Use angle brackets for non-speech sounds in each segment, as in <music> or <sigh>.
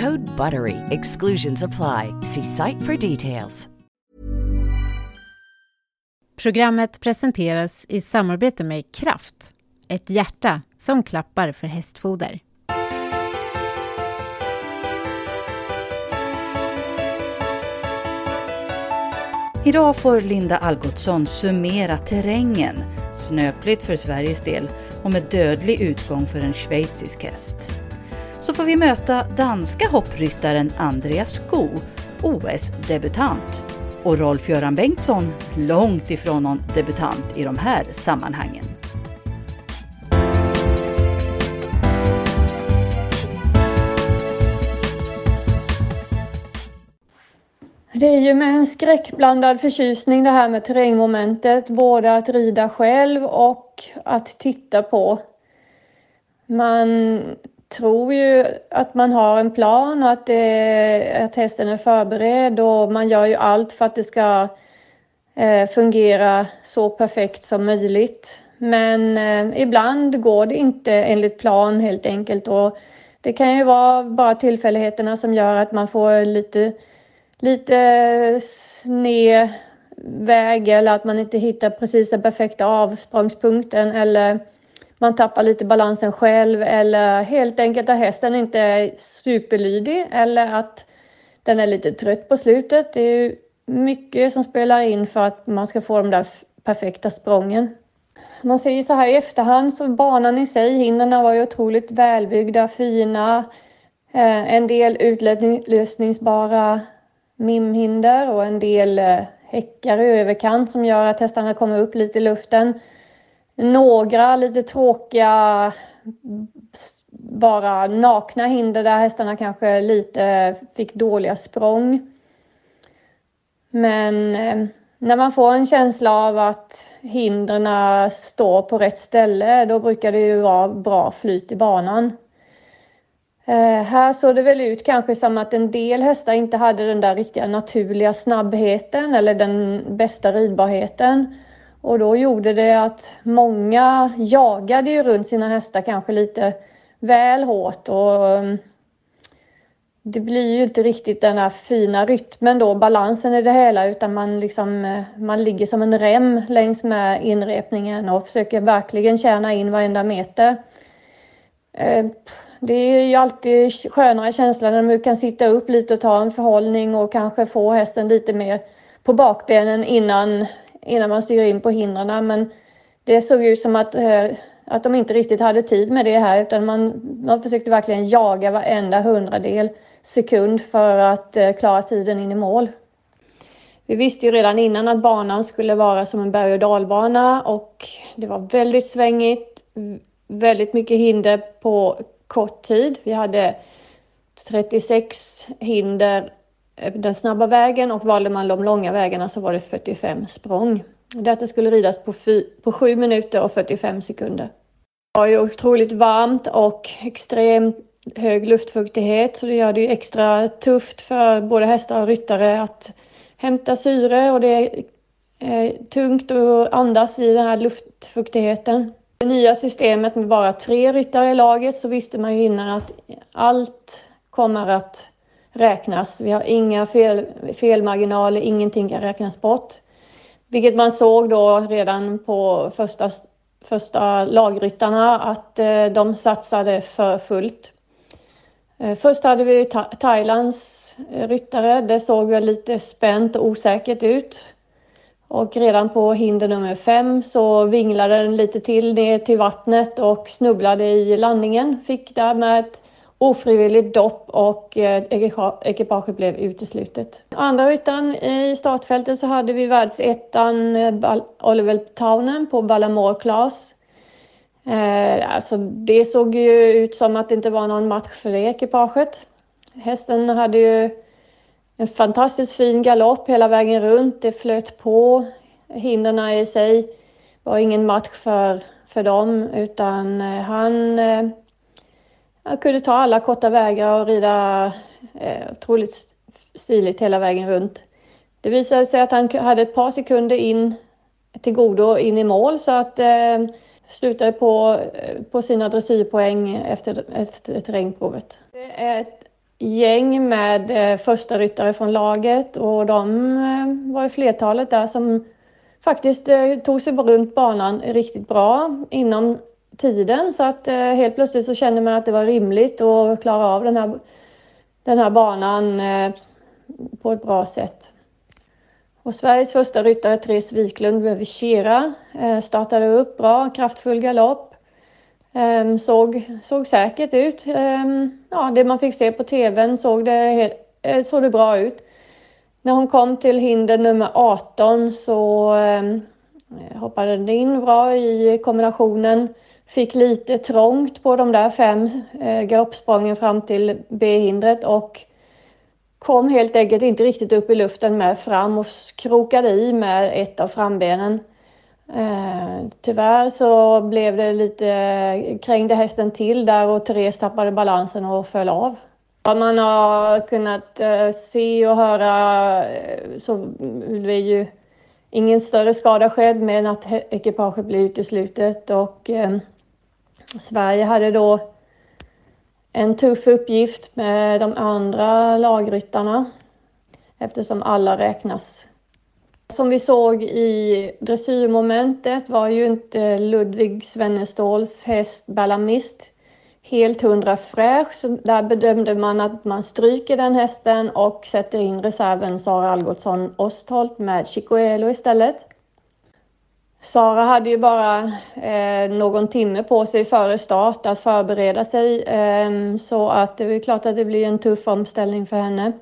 Code BUTTERY. Exclusions apply. See site for details. Programmet presenteras i samarbete med Kraft, ett hjärta som klappar för hästfoder. Idag får Linda Algotsson summera terrängen, snöpligt för Sveriges del och med dödlig utgång för en schweizisk häst. Så får vi möta danska hoppryttaren Andreas Sko, OS-debutant. Och Rolf-Göran Bengtsson, långt ifrån någon debutant i de här sammanhangen. Det är ju med en skräckblandad förtjusning det här med terrängmomentet, både att rida själv och att titta på. Man tror ju att man har en plan och att, det, att hästen är förberedd och man gör ju allt för att det ska eh, fungera så perfekt som möjligt. Men eh, ibland går det inte enligt plan helt enkelt och det kan ju vara bara tillfälligheterna som gör att man får lite, lite sned väg eller att man inte hittar precis den perfekta avsprångspunkten eller man tappar lite balansen själv eller helt enkelt att hästen inte är superlydig eller att den är lite trött på slutet. Det är ju mycket som spelar in för att man ska få de där perfekta sprången. Man ser ju så här i efterhand så banan i sig, hindren var ju otroligt välbyggda, fina. Eh, en del utlösningsbara mimhinder och en del eh, häckar i överkant som gör att hästarna kommer upp lite i luften några lite tråkiga, bara nakna hinder där hästarna kanske lite fick dåliga språng. Men eh, när man får en känsla av att hindren står på rätt ställe, då brukar det ju vara bra flyt i banan. Eh, här såg det väl ut kanske som att en del hästar inte hade den där riktiga naturliga snabbheten eller den bästa ridbarheten. Och då gjorde det att många jagade ju runt sina hästar kanske lite väl hårt och mm, det blir ju inte riktigt den här fina rytmen då, balansen i det hela, utan man liksom, eh, man ligger som en rem längs med inrepningen och försöker verkligen tjäna in varenda meter. Eh, det är ju alltid skönare känsla när man kan sitta upp lite och ta en förhållning och kanske få hästen lite mer på bakbenen innan, innan man styr in på hindren. Men det såg ut som att, eh, att de inte riktigt hade tid med det här utan man, man försökte verkligen jaga varenda hundradel sekund för att eh, klara tiden in i mål. Vi visste ju redan innan att banan skulle vara som en berg och dalbana och det var väldigt svängigt, väldigt mycket hinder på kort tid. Vi hade 36 hinder Eh, den snabba vägen och valde man de långa vägarna så var det 45 språng. Detta skulle ridas på, på 7 minuter och 45 sekunder. Det var ju otroligt varmt och extremt hög luftfuktighet så det gör det ju extra tufft för både hästar och ryttare att hämta syre och det är tungt att andas i den här luftfuktigheten. Det nya systemet med bara tre ryttare i laget så visste man ju innan att allt kommer att räknas. Vi har inga fel, felmarginaler, ingenting kan räknas bort. Vilket man såg då redan på första, första lagryttarna att eh, de satsade för fullt. Eh, först hade vi Thailands eh, ryttare. Det såg väl lite spänt och osäkert ut. Och redan på hinder nummer fem så vinglade den lite till ner till vattnet och snubblade i landningen. Fick därmed ett ofrivilligt dopp och eh, ekipaget blev uteslutet. Andra ryttaren i startfältet så hade vi världsettan eh, Oliver Townen på Ballamore Class. Eh, alltså det såg ju ut som att det inte var någon match för det ekipaget. Hästen hade ju en fantastiskt fin galopp hela vägen runt. Det flöt på. Hindren i sig var ingen match för, för dem utan han, jag han kunde ta alla korta vägar och rida eh, otroligt stiligt hela vägen runt. Det visade sig att han hade ett par sekunder in till godo in i mål så att eh, slutade på, eh, på sina dressyrpoäng efter, efter terrängprovet. Det är ett gäng med eh, första ryttare från laget och de eh, var i flertalet där som faktiskt eh, tog sig runt banan riktigt bra inom tiden så att eh, helt plötsligt så kände man att det var rimligt att klara av den här, den här banan eh, på ett bra sätt. Och Sveriges första ryttare, Therese Wiklund Vichera, Kira, eh, startade upp bra, kraftfull galopp. Ehm, såg, såg säkert ut. Ehm, ja, det man fick se på tvn såg det, eh, såg det bra ut. När hon kom till hinder nummer 18 så ehm, hoppade den in bra i kombinationen. Fick lite trångt på de där fem eh, galoppsprången fram till B-hindret och kom helt enkelt inte riktigt upp i luften med fram och krokade i med ett av frambenen. Eh, tyvärr så blev det lite, krängde hästen till där och Therese tappade balansen och föll av. Vad man har kunnat eh, se och höra eh, så det är ju ingen större skada skedd men att ekipaget blev uteslutet och eh, Sverige hade då en tuff uppgift med de andra lagryttarna eftersom alla räknas. Som vi såg i dressyrmomentet var ju inte Ludvig Svenneståls häst Ballamist helt hundra fräsch, så där bedömde man att man stryker den hästen och sätter in reserven Sara Algotsson Ostholt med Chicoelo istället. Sara hade ju bara eh, någon timme på sig före start att förbereda sig eh, så att det är klart att det blir en tuff omställning för henne.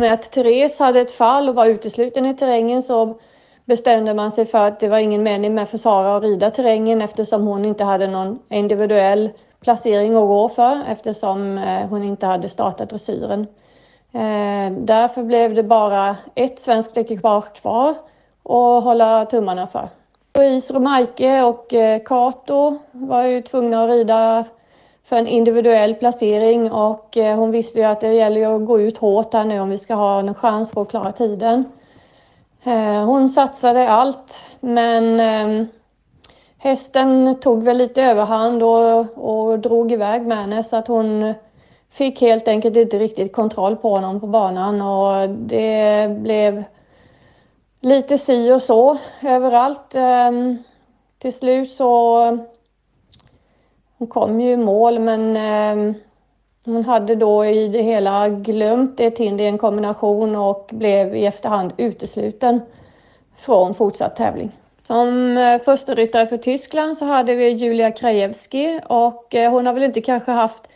Med att Therese hade ett fall och var utesluten i terrängen så bestämde man sig för att det var ingen mening med för Sara att rida terrängen eftersom hon inte hade någon individuell placering att gå för eftersom eh, hon inte hade startat dressyren. Ehm, därför blev det bara ett svenskt ekipage kvar att hålla tummarna för. Louise Romaike och eh, Kato var ju tvungna att rida för en individuell placering och eh, hon visste ju att det gäller att gå ut hårt här nu om vi ska ha en chans på att klara tiden. Eh, hon satsade allt men ehm, hästen tog väl lite överhand och, och drog iväg med henne så att hon fick helt enkelt inte riktigt kontroll på honom på banan och det blev lite si och så överallt. Ehm, till slut så hon kom ju i mål men ehm, hon hade då i det hela glömt ett hinder i en kombination och blev i efterhand utesluten från fortsatt tävling. Som eh, första ryttare för Tyskland så hade vi Julia Krajewski och eh, hon har väl inte kanske haft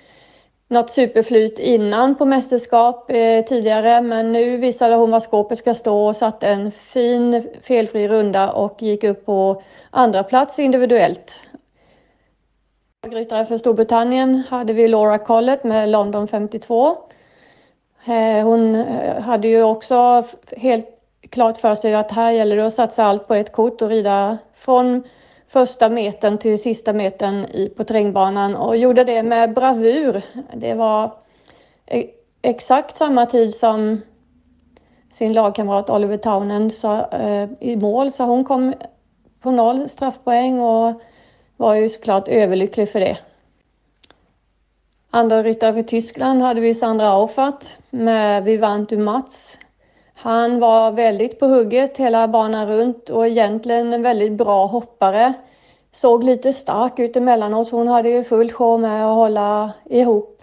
något superflyt innan på mästerskap eh, tidigare men nu visade hon var skåpet ska stå och satte en fin felfri runda och gick upp på andra plats individuellt. Ryttare för Storbritannien hade vi Laura Collett med London 52. Eh, hon eh, hade ju också helt klart för sig att här gäller det att satsa allt på ett kort och rida från första metern till sista metern i, på terrängbanan och gjorde det med bravur. Det var e, exakt samma tid som sin lagkamrat Oliver Taunen sa, eh, i mål, så hon kom på noll straffpoäng och var ju såklart överlycklig för det. Andra ryttare för Tyskland hade vi Sandra Auffert med Vivant du Mats. Han var väldigt på hugget hela banan runt och egentligen en väldigt bra hoppare. Såg lite stark ut emellanåt. Hon hade ju full show med att hålla ihop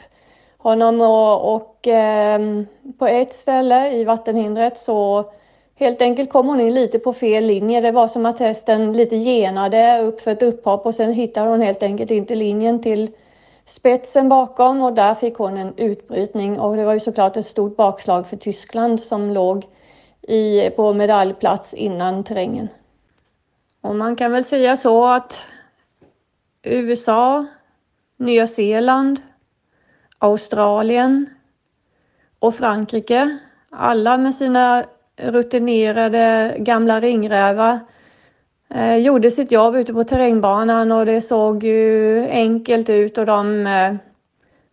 honom och, och eh, på ett ställe i vattenhindret så helt enkelt kom hon in lite på fel linje. Det var som att hästen lite genade upp för ett upphopp och sen hittade hon helt enkelt inte linjen till spetsen bakom och där fick hon en utbrytning och det var ju såklart ett stort bakslag för Tyskland som låg i, på medaljplats innan terrängen. Och man kan väl säga så att USA, Nya Zeeland, Australien och Frankrike, alla med sina rutinerade gamla ringrävar eh, gjorde sitt jobb ute på terrängbanan och det såg ju enkelt ut och de eh,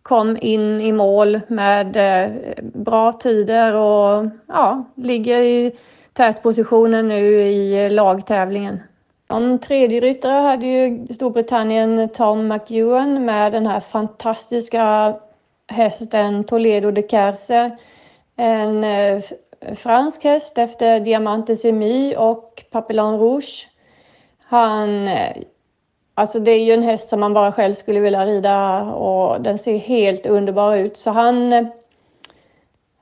kom in i mål med eh, bra tider och ja, ligger i tätpositionen nu i eh, lagtävlingen. Som tredje ryttare hade ju Storbritannien Tom McEwan med den här fantastiska hästen Toledo de Kerse. En eh, fransk häst efter Diamante Semi och Papillon Rouge. Han, eh, alltså det är ju en häst som man bara själv skulle vilja rida och den ser helt underbar ut. Så han eh,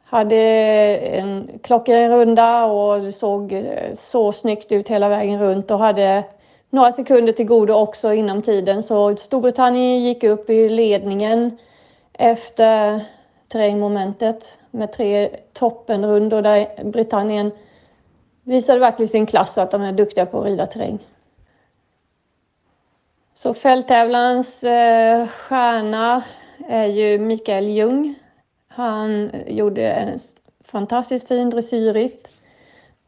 hade en klockren runda och det såg eh, så snyggt ut hela vägen runt och hade några sekunder till godo också inom tiden. Så Storbritannien gick upp i ledningen efter terrängmomentet med tre toppenrundor där Britannien visade verkligen sin klass och att de är duktiga på att rida terräng. Så fälttävlans eh, stjärna är ju Mikael Ljung. Han gjorde en fantastiskt fin dressyrrytt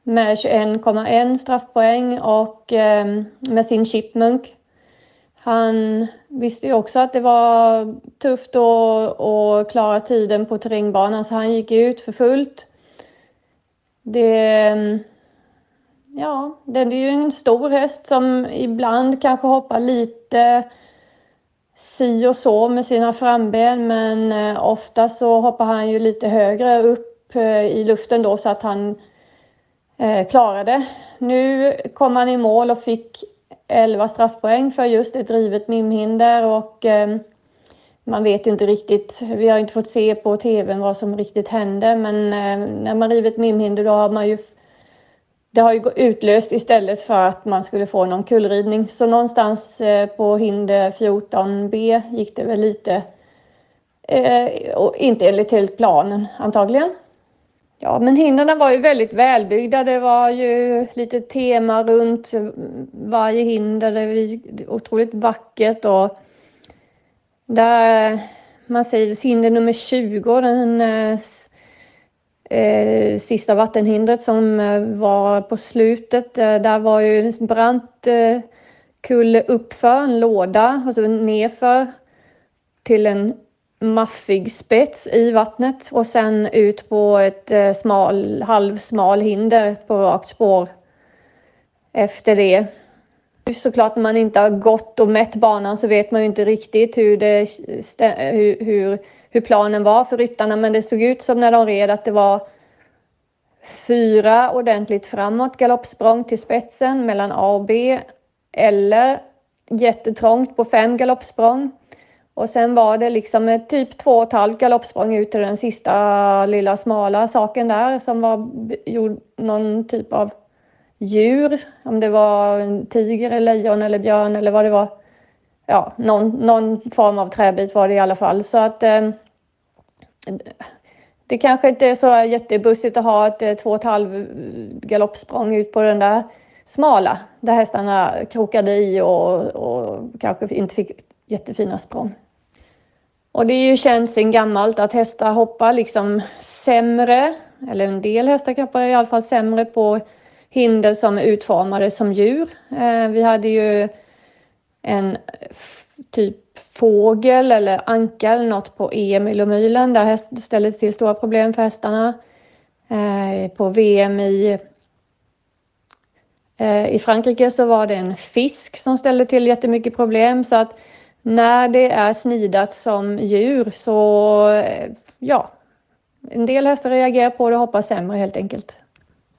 med 21,1 straffpoäng och eh, med sin chipmunk. Han visste ju också att det var tufft att klara tiden på terrängbanan så han gick ut för fullt. Det ehm, Ja, det är ju en stor häst som ibland kanske hoppar lite si och så med sina framben men eh, ofta så hoppar han ju lite högre upp eh, i luften då så att han eh, klarade. Nu kom han i mål och fick 11 straffpoäng för just ett rivet mimhinder och man vet ju inte riktigt, vi har inte fått se på tvn vad som riktigt hände men när man rivit mimhinder då har man ju det har ju utlöst istället för att man skulle få någon kullridning. Så någonstans eh, på hinder 14B gick det väl lite, eh, och inte enligt helt planen antagligen. Ja, men hindren var ju väldigt välbyggda. Det var ju lite tema runt varje hinder. Det var otroligt vackert och där man säger hinder nummer 20, den eh, eh, sista vattenhindret som eh, var på slutet. Eh, där var ju en brant eh, kulle uppför, en låda, alltså nerför till en maffig spets i vattnet och sen ut på ett eh, smal, halvsmal hinder på rakt spår efter det. Såklart när man inte har gått och mätt banan så vet man ju inte riktigt hur, det, hur, hur hur planen var för ryttarna men det såg ut som när de red att det var fyra ordentligt framåt galoppsprång till spetsen mellan A och B eller jättetrångt på fem galoppsprång. Och sen var det liksom ett typ två och ett halvt galoppsprång ut till den sista lilla smala saken där som var gjord någon typ av djur. Om det var en tiger, eller lejon eller björn eller vad det var ja, någon, någon form av träbit var det i alla fall. Så att eh, det kanske inte är så jättebussigt att ha ett eh, två och ett halv galoppsprång ut på den där smala där hästarna krokade i och, och kanske inte fick jättefina språng. Och det är ju känt sedan gammalt att hästar hoppar liksom sämre, eller en del hästar hoppar i alla fall sämre på hinder som är utformade som djur. Eh, vi hade ju en typ fågel eller anka eller något på EM i Lomylen där det till stora problem för hästarna. Eh, på VM i, eh, i Frankrike så var det en fisk som ställde till jättemycket problem så att när det är snidat som djur så eh, ja, en del hästar reagerar på det och hoppar sämre helt enkelt.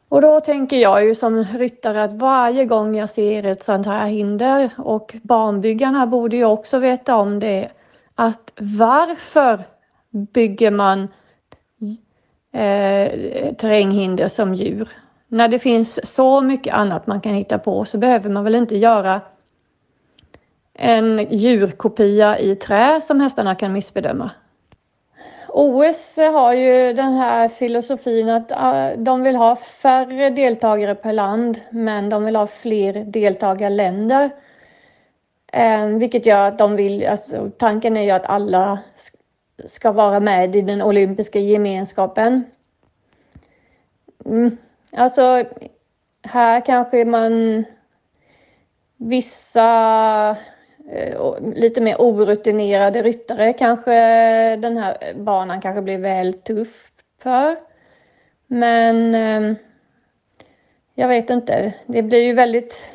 Och då tänker jag ju som ryttare att varje gång jag ser ett sånt här hinder och banbyggarna borde ju också veta om det att varför bygger man eh, terränghinder som djur? När det finns så mycket annat man kan hitta på så behöver man väl inte göra en djurkopia i trä som hästarna kan missbedöma. OS har ju den här filosofin att ah, de vill ha färre deltagare per land, men de vill ha fler deltagarländer. Ehm, vilket gör att de vill, alltså tanken är ju att alla ska vara med i den olympiska gemenskapen. Mm. Alltså, här kanske man vissa Eh, lite mer orutinerade ryttare kanske den här banan kanske blir väl tuff för. Men ehm, jag vet inte. Det blir ju väldigt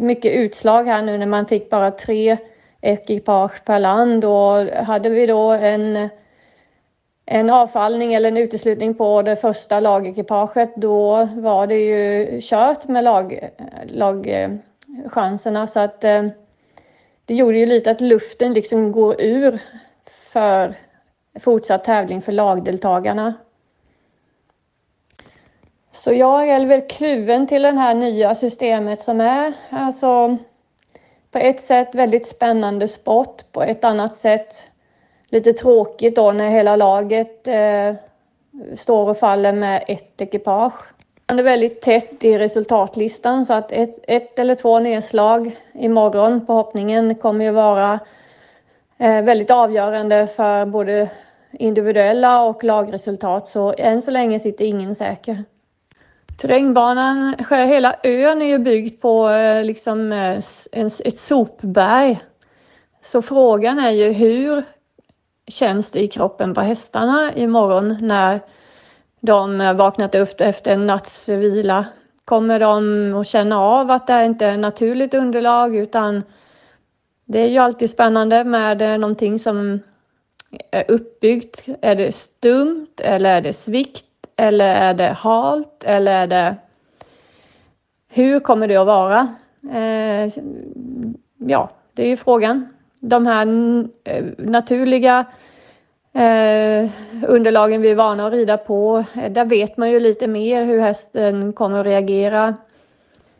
mycket utslag här nu när man fick bara tre ekipage per land och hade vi då en en avfallning eller en uteslutning på det första lagekipaget då var det ju kört med lag, lagchanserna så att ehm, det gjorde ju lite att luften liksom går ur för fortsatt tävling för lagdeltagarna. Så jag är väl kluven till det här nya systemet som är alltså på ett sätt väldigt spännande sport, på ett annat sätt lite tråkigt då när hela laget eh, står och faller med ett ekipage. Det är väldigt tätt i resultatlistan så att ett, ett eller två nedslag imorgon på hoppningen kommer ju vara eh, väldigt avgörande för både individuella och lagresultat så än så länge sitter ingen säker. Terrängbanan, hela ön är ju byggd på eh, liksom eh, ett sopberg. Så frågan är ju hur känns det i kroppen på hästarna imorgon när de eh, vaknat upp efter en natts vila. Kommer de att känna av att det inte är naturligt underlag utan det är ju alltid spännande med eh, någonting som är uppbyggt. Är det stumt eller är det svikt eller är det halt eller är det... Hur kommer det att vara? Eh, ja, det är ju frågan. De här eh, naturliga eh, underlagen vi är vana att rida på. Eh, där vet man ju lite mer hur hästen kommer att reagera.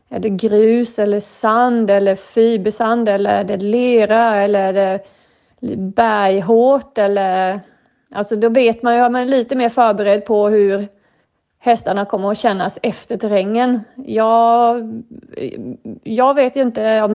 Är det grus eller sand eller fibersand eller är det lera eller är det berghårt eller Alltså då vet man ju, är man lite mer förberedd på hur hästarna kommer att kännas efter terrängen. Jag, jag vet ju inte om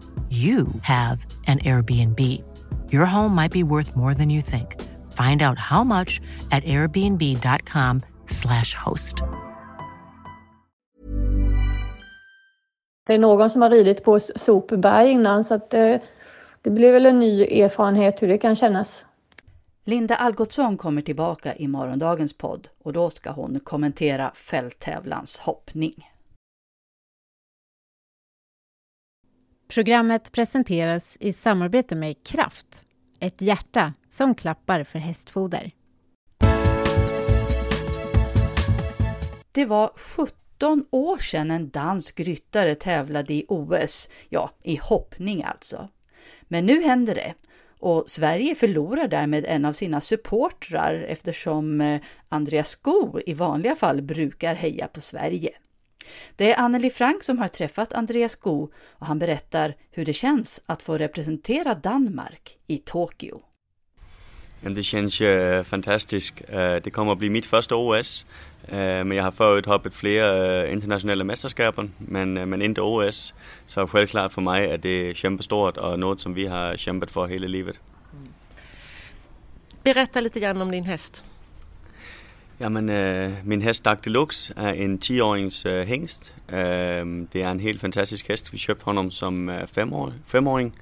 you have an Airbnb. Your home might be worth more than you think. Find out how much at airbnb.com slash host. Det är någon som har ridit på sopberg innan så att det, det blir väl en ny erfarenhet hur det kan kännas. Linda Algotsson kommer tillbaka i morgondagens podd och då ska hon kommentera fälttävlans hoppning. Programmet presenteras i samarbete med Kraft, ett hjärta som klappar för hästfoder. Det var 17 år sedan en dansk ryttare tävlade i OS, ja, i hoppning alltså. Men nu händer det och Sverige förlorar därmed en av sina supportrar eftersom eh, Andreas Sko i vanliga fall brukar heja på Sverige. Det är Anneli Frank som har träffat Andreas Go och han berättar hur det känns att få representera Danmark i Tokyo. det känns ju fantastiskt. Øh, det kommer att bli mitt första OS. Øh, men jag har förut hoppat flera internationella mästerskapen, men, men inte OS. Så självklart för mig är det kämpestort och något som vi har kämpat för hela livet. Berätta lite grann om din häst. Jamen, øh, min hest Dark Deluxe er en 10-årings øh, hængst. Øh, det er en helt fantastisk hest. Vi købte honom som øh, femårig, femåring.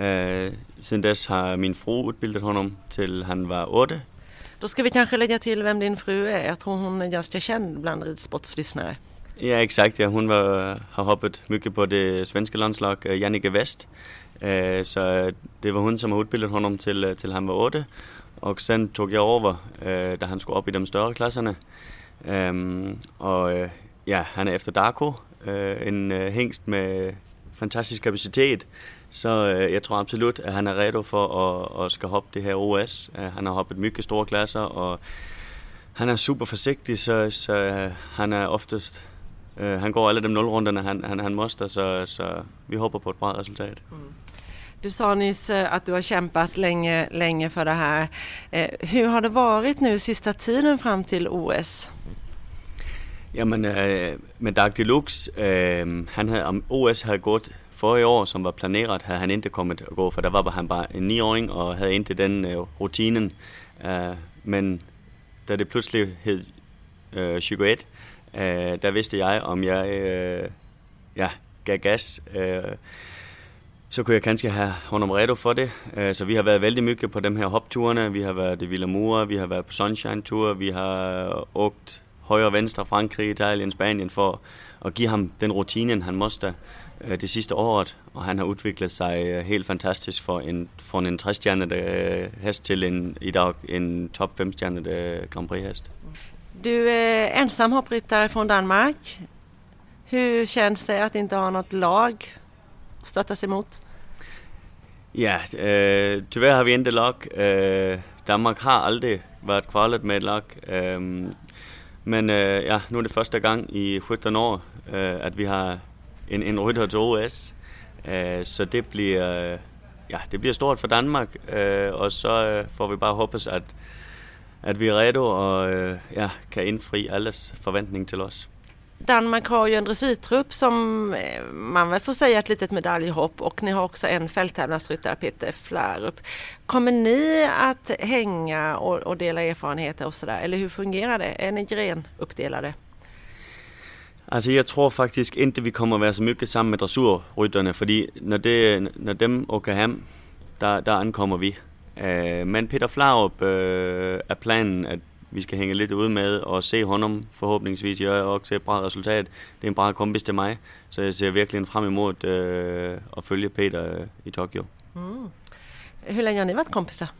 Øh, siden dess har min fru utbildat honom till han var 8. Då ska vi kanske lägga till vem din fru är. Jag tror hon är ganska känd bland ridsportslyssnare. Ja, exakt. Ja. Hon var, har hoppat mycket på det svenska landslag, uh, Jannike West. Uh, så det var hon som har utbildat honom till, till han var 8. Och sen tog jag över eh, øh, där han skulle upp i de större klasserna. Um, och øh, eh, ja, han är efter Darko, eh, en hingst hängst med fantastisk kapacitet. Så jag tror absolut att han är redo för att, att ska hoppa det här OS. Han har hoppat mycket stora klasser och han är superförsiktig. så, så han är oftast han går alla de nollrundorna han, han, han måste så, så vi hoppas på ett bra resultat. Mm. Du sa nyss eh, att du har kämpat länge, länge för det här. Eh, hur har det varit nu sista tiden fram till OS? Ja, men eh, med Dark Deluxe, äh, han havde, om OS hade gått förra år som var planerat hade han inte kommit att gå för där var han bara en nioåring och hade inte den rutinen. Men da det plötsligt hed äh, 21, där visste jag om jag ja, gav gas så kunne jeg kanske have honom redo for det. Øh, så vi har været väldigt mycket på de här hoppturerna. Vi har varit i Villamura, vi har varit på Sunshine Tour, vi har åkt höger och vänster, Frankrike, Italien, Spanien för att ge ham den rutinen han måste øh, det sista året. Och han har utvecklat sig øh, helt fantastiskt for en, for en 3 häst till en, idag en topp 5 Grand Prix häst. Du är ensam hoppryttare från Danmark. Hur känns det att inte ha något lag stöttas emot? Ja, eh, tyvärr har vi inte lag. Eh, Danmark har aldrig varit kvalet med ett lag. Eh, men ja, nu är det första gången i 17 år att vi har en, en rytter till OS. Så det blir, ja, det blir stort för Danmark. Och så får vi bara hoppas att, att vi är redo och ja, kan infri allas förväntning till oss. Danmark har ju en dressyrtrupp som eh, man väl får säga ett litet medaljhopp och ni har också en fälttävlansryttare Peter Flärup. Kommer ni att hänga och, och dela erfarenheter och sådär eller hur fungerar det? Är ni grenuppdelade? Alltså jag tror faktiskt inte vi kommer att vara så mycket samman med dressyrryttarna för när, det, när de åker hem där, ankommer vi. Øh, men Peter Flarup äh, øh, är planen, att vi skal hænge lidt ud med og se honom forhåbningsvis gøre også et bra resultat. Det er en bra kompis til mig, så jeg ser virkelig frem imod øh, at følge Peter øh, i Tokyo. Mm. Hur länge har ni varit kompisar?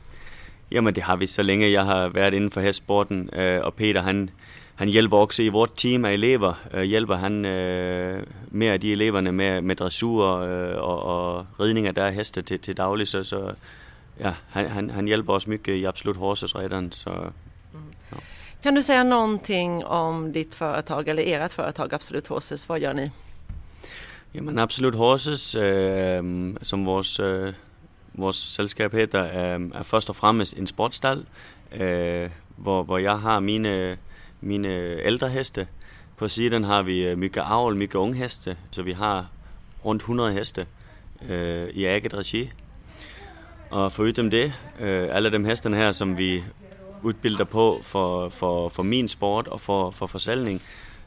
Jamen det har vi så længe jeg har været inden for hestsporten, øh, og Peter han, han hjælper også i vores team af elever, øh, hjælper han øh, mere af de eleverne med, med dressur øh, og, og ridning af der heste til, til daglig, så, så ja, han, han, han hjälper oss mycket i Absolut Horses. Så. Kan du säga någonting om ditt företag eller ert företag Absolut Horses? Vad gör ni? Ja, men Absolut Horses, eh, som vårt eh, vores øh, sällskap heter, eh, är först och främst en sportstall øh, hvor, hvor har mina mina äldre hästar. På sidan har vi øh, mycket avel, mycket unghästar. så vi har runt 100 hästar i eget regi. Och förutom det, øh, alla de hästarna här som vi utbilda på för, för, för min sport och för, för försäljning.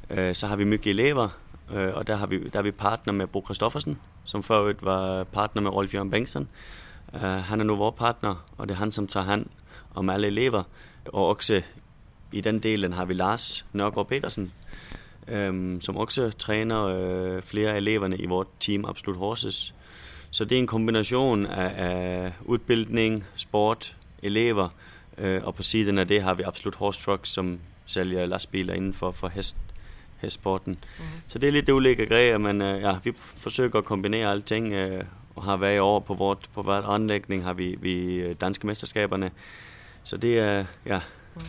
Øh, så har vi mycket elever, Och øh, där har vi, där är vi partner med Bo Kristoffersen, som förut var partner med Rolf-Göran Bengtsson. Øh, han är nu vår partner, och det är han, som tar hand om alla elever. Och också i den delen har vi Lars Nørgaard Petersen, som också tränar flera eleverna i vårt team Absolut Horses. Så det är en kombination av utbildning, sport, elever, øh, og på siden af det har vi Absolut Horse Trucks, som sælger lastbiler inden for, for hest, hestsporten. Mm. Så det er lidt det ulægge grejer, men øh, ja, vi forsøger at kombinere alting, øh, og har været år på, vort, på hvert anlægning har vi, vi øh, danske mesterskaberne. Så det er, ja. Mm.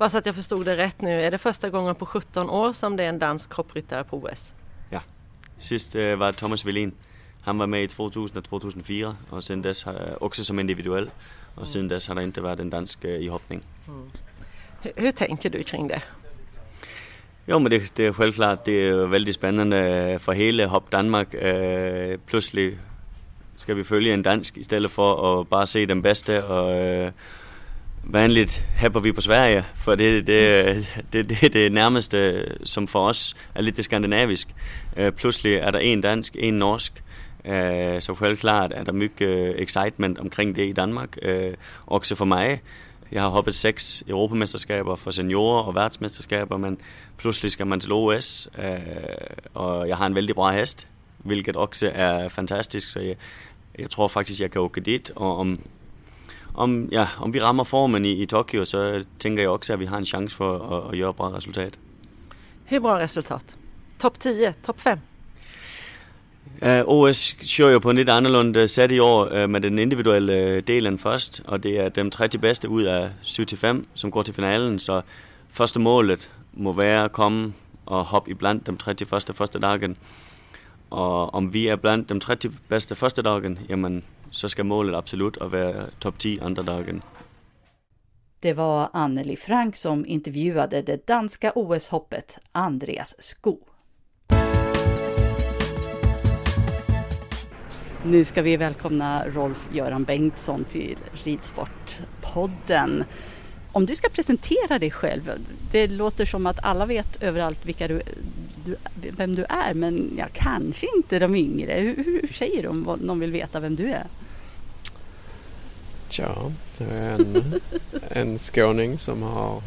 Bara så att jag förstod det rätt nu, är det första gången på 17 år som det är en dansk hoppryttare på OS? Ja, sist øh, var Thomas Velin. Han var med i 2000 og 2004, og siden dess har, også som individuell. Och sen dess har det inte varit en dansk i hoppning. Mm. Hur, hur tänker du kring det? Jo, men det, det er självklart, det er väldigt spännande for hele Hop Danmark. Øh, pludselig skal vi følge en dansk, i stedet for at bare se den bedste, og øh, vanligt hæpper vi på Sverige, for det, det, <laughs> det, det, det er nærmeste, som for os er lidt det skandinavisk. Øh, pludselig er der en dansk, en norsk, Øh, så självklart är det mycket øh, excitement omkring det i Danmark. Øh, också för mig. Jag har hoppat sex Europamästerskaper för seniorer och världsmästerskaper men plötsligt ska man till OS, Och jag har en väldigt bra häst, vilket också är fantastiskt. så jag, jag tror faktiskt jag kan åka dit, och om, om, ja, om vi rammer formen i, i Tokyo, så tänker jag också att vi har en chans för att, att göra bra resultat. Hur bra resultat? Topp 10, Topp 5? Øh, uh, OS kører jo på en lidt annorlunda øh, sæt i år uh, med den individuelle delen først, og det er de 30 bedste ud af 7-5, som går til finalen, så første målet må være at komme og hoppe i blandt de 30 første første dagen. Og om vi er blandt de 30 bedste første dagen, jamen så skal målet absolut at være top 10 andre dagen. Det var Anneli Frank som intervjuade det danska OS-hoppet Andreas Skog. Nu ska vi välkomna Rolf-Göran Bengtsson till Ridsportpodden. Om du ska presentera dig själv, det låter som att alla vet överallt vilka du, du, vem du är, men ja, kanske inte de yngre. Hur, hur säger de? om någon vill veta vem du är? Ja, jag är en, en skåning som har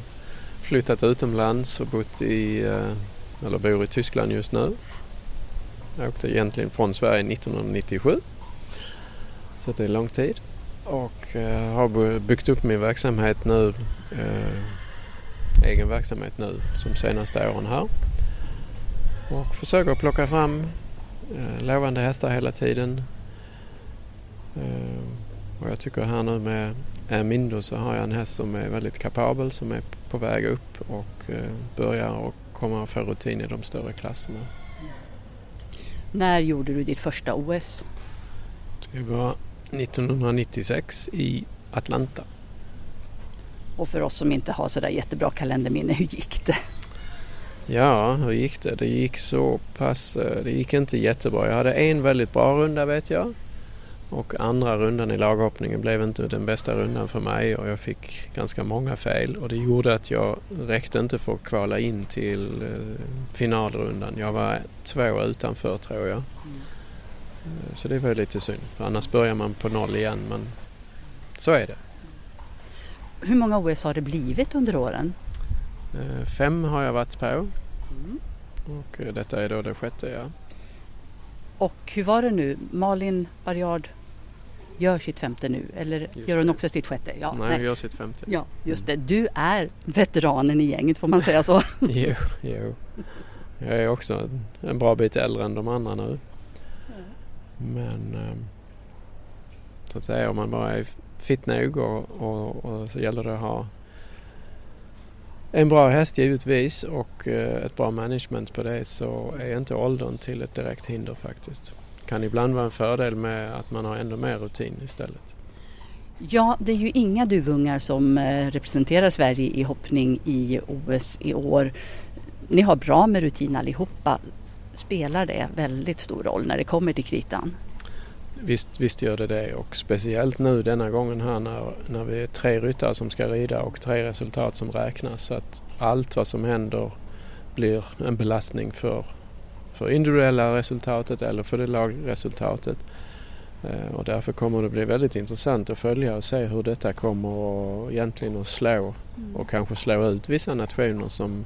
flyttat utomlands och bott i, eh, eller bor i Tyskland just nu. Jag åkte egentligen från Sverige 1997. Så det är lång tid. Och eh, har byggt upp min verksamhet nu, eh, egen verksamhet nu som senaste åren här. Och försöker plocka fram eh, lovande hästar hela tiden. Eh, och jag tycker här nu med Mindo så har jag en häst som är väldigt kapabel som är på väg upp och eh, börjar och kommer att få rutin i de större klasserna. När gjorde du ditt första OS? Det var 1996 i Atlanta. Och för oss som inte har sådär jättebra kalenderminne, <laughs> hur gick det? Ja, hur gick det? Det gick så pass, eh, det gick inte jättebra. Jag hade en väldigt bra runda vet jag. Och andra rundan i laghoppningen blev inte den bästa rundan för mig och jag fick ganska många fel och det gjorde att jag räckte inte för att kvala in till eh, finalrundan. Jag var två utanför tror jag. Eh, så det var lite synd, för annars börjar man på noll igen men så är det. Hur många OS har det blivit under åren? Eh, fem har jag varit på mm. och eh, detta är då det sjätte. Ja. Och hur var det nu? Malin Barriard gör sitt femte nu eller just gör hon också sitt sjätte? Ja, nej, hon gör sitt femte. Ja, just det. Du är veteranen i gänget får man säga så? <laughs> jo, jo. Jag är också en bra bit äldre än de andra nu. Men ehm, så att säga om man bara är fit nog och, och, och så gäller det att ha en bra häst givetvis och eh, ett bra management på det så är inte åldern till ett direkt hinder faktiskt. Kan ibland vara en fördel med att man har ännu mer rutin istället. Ja, det är ju inga duvungar som eh, representerar Sverige i hoppning i OS i år. Ni har bra med rutin allihopa. Spelar det väldigt stor roll när det kommer till kritan? Visst, visst gör det det och speciellt nu denna gången här när, när vi är tre ryttare som ska rida och tre resultat som räknas. Så att allt vad som händer blir en belastning för, för individuella resultatet eller för det lagresultatet. Eh, och därför kommer det bli väldigt intressant att följa och se hur detta kommer att egentligen att slå mm. och kanske slå ut vissa nationer som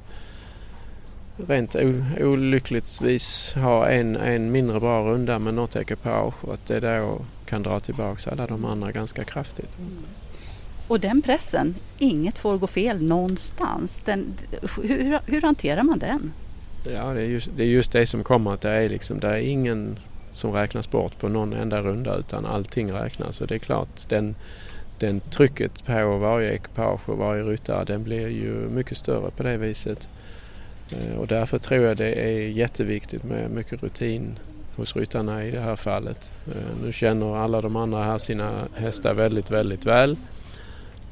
rent olyckligtvis ha en, en mindre bra runda med något ekipage och att det då kan dra tillbaka alla de andra ganska kraftigt. Mm. Och den pressen, inget får gå fel någonstans. Den, hur, hur hanterar man den? Ja, det är, just, det är just det som kommer att det är liksom, det är ingen som räknas bort på någon enda runda utan allting räknas och det är klart den, den trycket på varje ekipage och varje ryttare den blir ju mycket större på det viset. Eh, och därför tror jag det är jätteviktigt med mycket rutin hos ryttarna i det här fallet. Eh, nu känner alla de andra här sina hästar väldigt, väldigt väl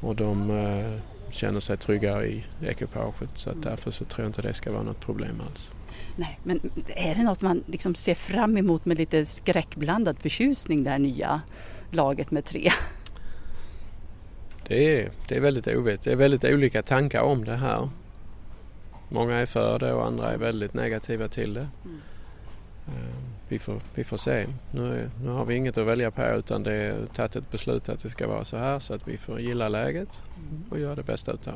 och de eh, känner sig trygga i ekipaget så att därför så tror jag inte det ska vara något problem alls. Nej, men är det något man liksom ser fram emot med lite skräckblandad förtjusning det här nya laget med tre? Det är, det är väldigt ovet. Det är väldigt olika tankar om det här. Många är för det och andra är väldigt negativa till det. Mm. Vi, får, vi får se. Nu, nu har vi inget att välja på utan det är tagit ett beslut att det ska vara så här så att vi får gilla läget mm. och göra det bästa utav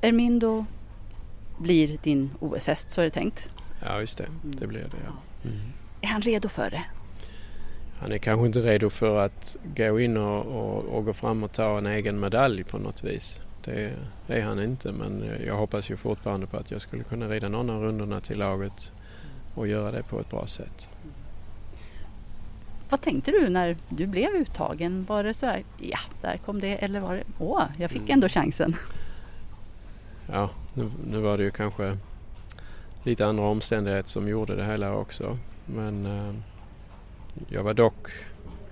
det. Ermindo blir din OS-häst, så är det tänkt? Ja, just det. Mm. Det blir det, ja. Mm. Är han redo för det? Han är kanske inte redo för att gå in och, och, och gå fram och ta en egen medalj på något vis. Det är han inte men jag hoppas ju fortfarande på att jag skulle kunna rida någon av rundorna till laget och göra det på ett bra sätt. Vad tänkte du när du blev uttagen? Var det så här, ja, där kom det eller var det, åh, jag fick mm. ändå chansen? Ja, nu, nu var det ju kanske lite andra omständigheter som gjorde det hela också. Men eh, jag var dock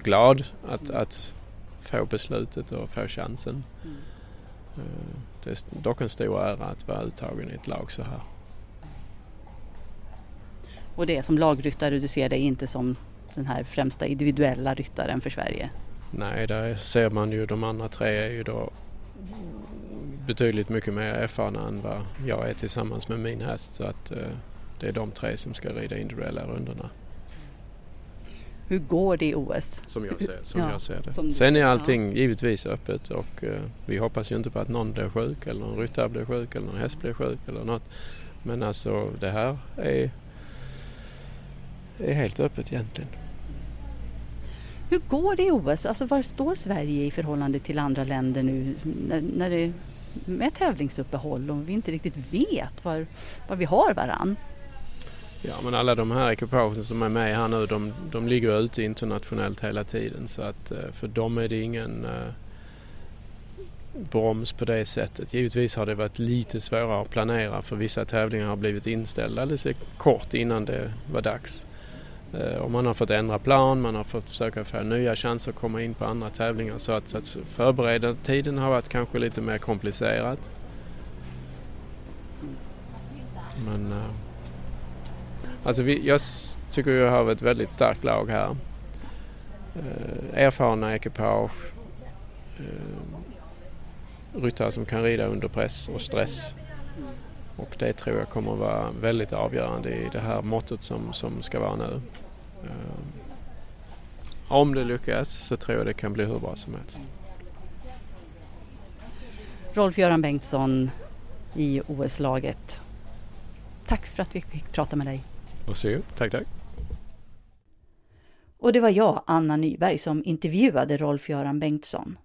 glad att, att få beslutet och få chansen. Mm. Eh, det är dock en stor ära att vara uttagen i ett lag så här. Och det är som lagryttare, du ser dig inte som den här främsta individuella ryttaren för Sverige? Nej, där ser man ju de andra tre är ju då betydligt mycket mer erfarna än vad jag är tillsammans med min häst så att eh, det är de tre som ska rida individuella rundorna. Hur går det i OS? Som jag ser, som ja, jag ser det. Sen är allting ja. givetvis öppet och uh, vi hoppas ju inte på att någon blir sjuk eller någon ryttare blir sjuk eller någon häst blir sjuk eller något. Men alltså det här är, är helt öppet egentligen. Hur går det i OS? Alltså var står Sverige i förhållande till andra länder nu när, när det med tävlingsuppehåll och vi inte riktigt vet var, var vi har varann? Ja men alla de här ekipagen som är med här nu de, de ligger ute internationellt hela tiden så att eh, för dem är det ingen uh, broms på det sättet. Givetvis har det varit lite svårare att planera för vissa tävlingar har blivit inställda alldeles kort innan det var dags. Eh, och man har fått ändra plan, man har fått försöka få nya chanser att komma in på andra tävlingar så att, så att tiden har varit kanske lite mer komplicerat. Men eh, Alltså vi, jag tycker vi har ett väldigt starkt lag här. Eh, erfarna ekipage. Ryttare som kan rida under press och stress. Och det tror jag kommer att vara väldigt avgörande i det här måttet som, som ska vara nu. Eh, om det lyckas så tror jag det kan bli hur bra som helst. Rolf-Göran Bengtsson i OS-laget. Tack för att vi fick prata med dig. Varsågod. Tack, tack. Och det var jag, Anna Nyberg, som intervjuade Rolf-Göran Bengtsson.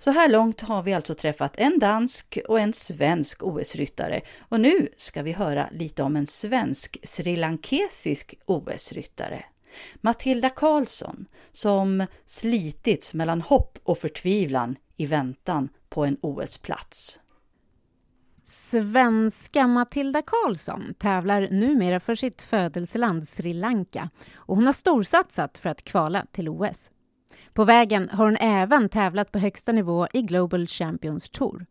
Så här långt har vi alltså träffat en dansk och en svensk OS-ryttare och nu ska vi höra lite om en svensk srilankesisk OS-ryttare. Matilda Karlsson som slitits mellan hopp och förtvivlan i väntan på en OS-plats. Svenska Matilda Karlsson tävlar numera för sitt födelseland Sri Lanka och hon har storsatsat för att kvala till OS. På vägen har hon även tävlat på högsta nivå i Global Champions Tour.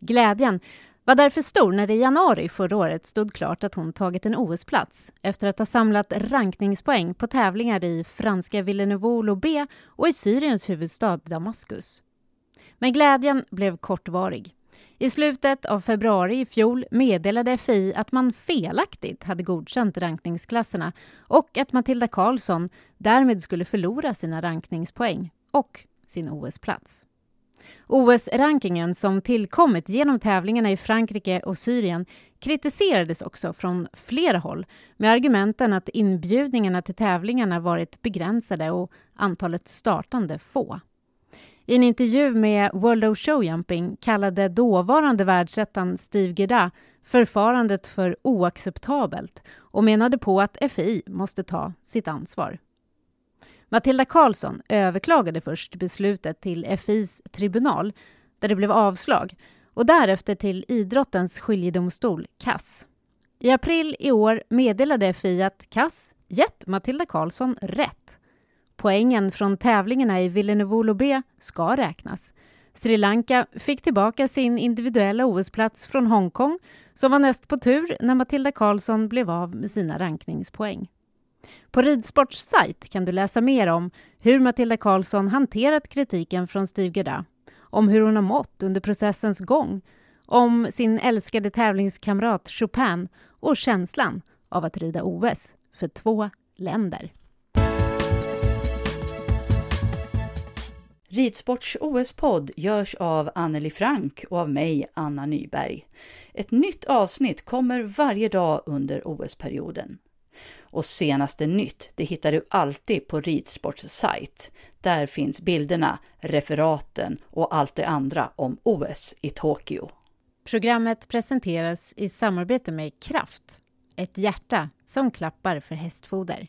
Glädjen var därför stor när det i januari förra året stod klart att hon tagit en OS-plats efter att ha samlat rankningspoäng på tävlingar i franska Villeneuve B och i Syriens huvudstad Damaskus. Men glädjen blev kortvarig. I slutet av februari i fjol meddelade FI att man felaktigt hade godkänt rankningsklasserna och att Matilda Karlsson därmed skulle förlora sina rankningspoäng och sin OS-plats. OS-rankingen som tillkommit genom tävlingarna i Frankrike och Syrien kritiserades också från flera håll med argumenten att inbjudningarna till tävlingarna varit begränsade och antalet startande få. I en intervju med World of Showjumping kallade dåvarande världsettan Steve Gerda förfarandet för oacceptabelt och menade på att FI måste ta sitt ansvar. Matilda Karlsson överklagade först beslutet till FIs tribunal där det blev avslag och därefter till idrottens skiljedomstol, CAS. I april i år meddelade FI att CAS gett Matilda Karlsson rätt Poängen från tävlingarna i Villeneuve ska räknas. Sri Lanka fick tillbaka sin individuella OS-plats från Hongkong som var näst på tur när Matilda Karlsson blev av med sina rankningspoäng. På Ridsports sajt kan du läsa mer om hur Matilda Karlsson hanterat kritiken från Steve Gerda, om hur hon har mått under processens gång, om sin älskade tävlingskamrat Chopin och känslan av att rida OS för två länder. Ridsports OS-podd görs av Anneli Frank och av mig, Anna Nyberg. Ett nytt avsnitt kommer varje dag under OS-perioden. Och senaste nytt, det hittar du alltid på Ridsports sajt. Där finns bilderna, referaten och allt det andra om OS i Tokyo. Programmet presenteras i samarbete med Kraft, ett hjärta som klappar för hästfoder.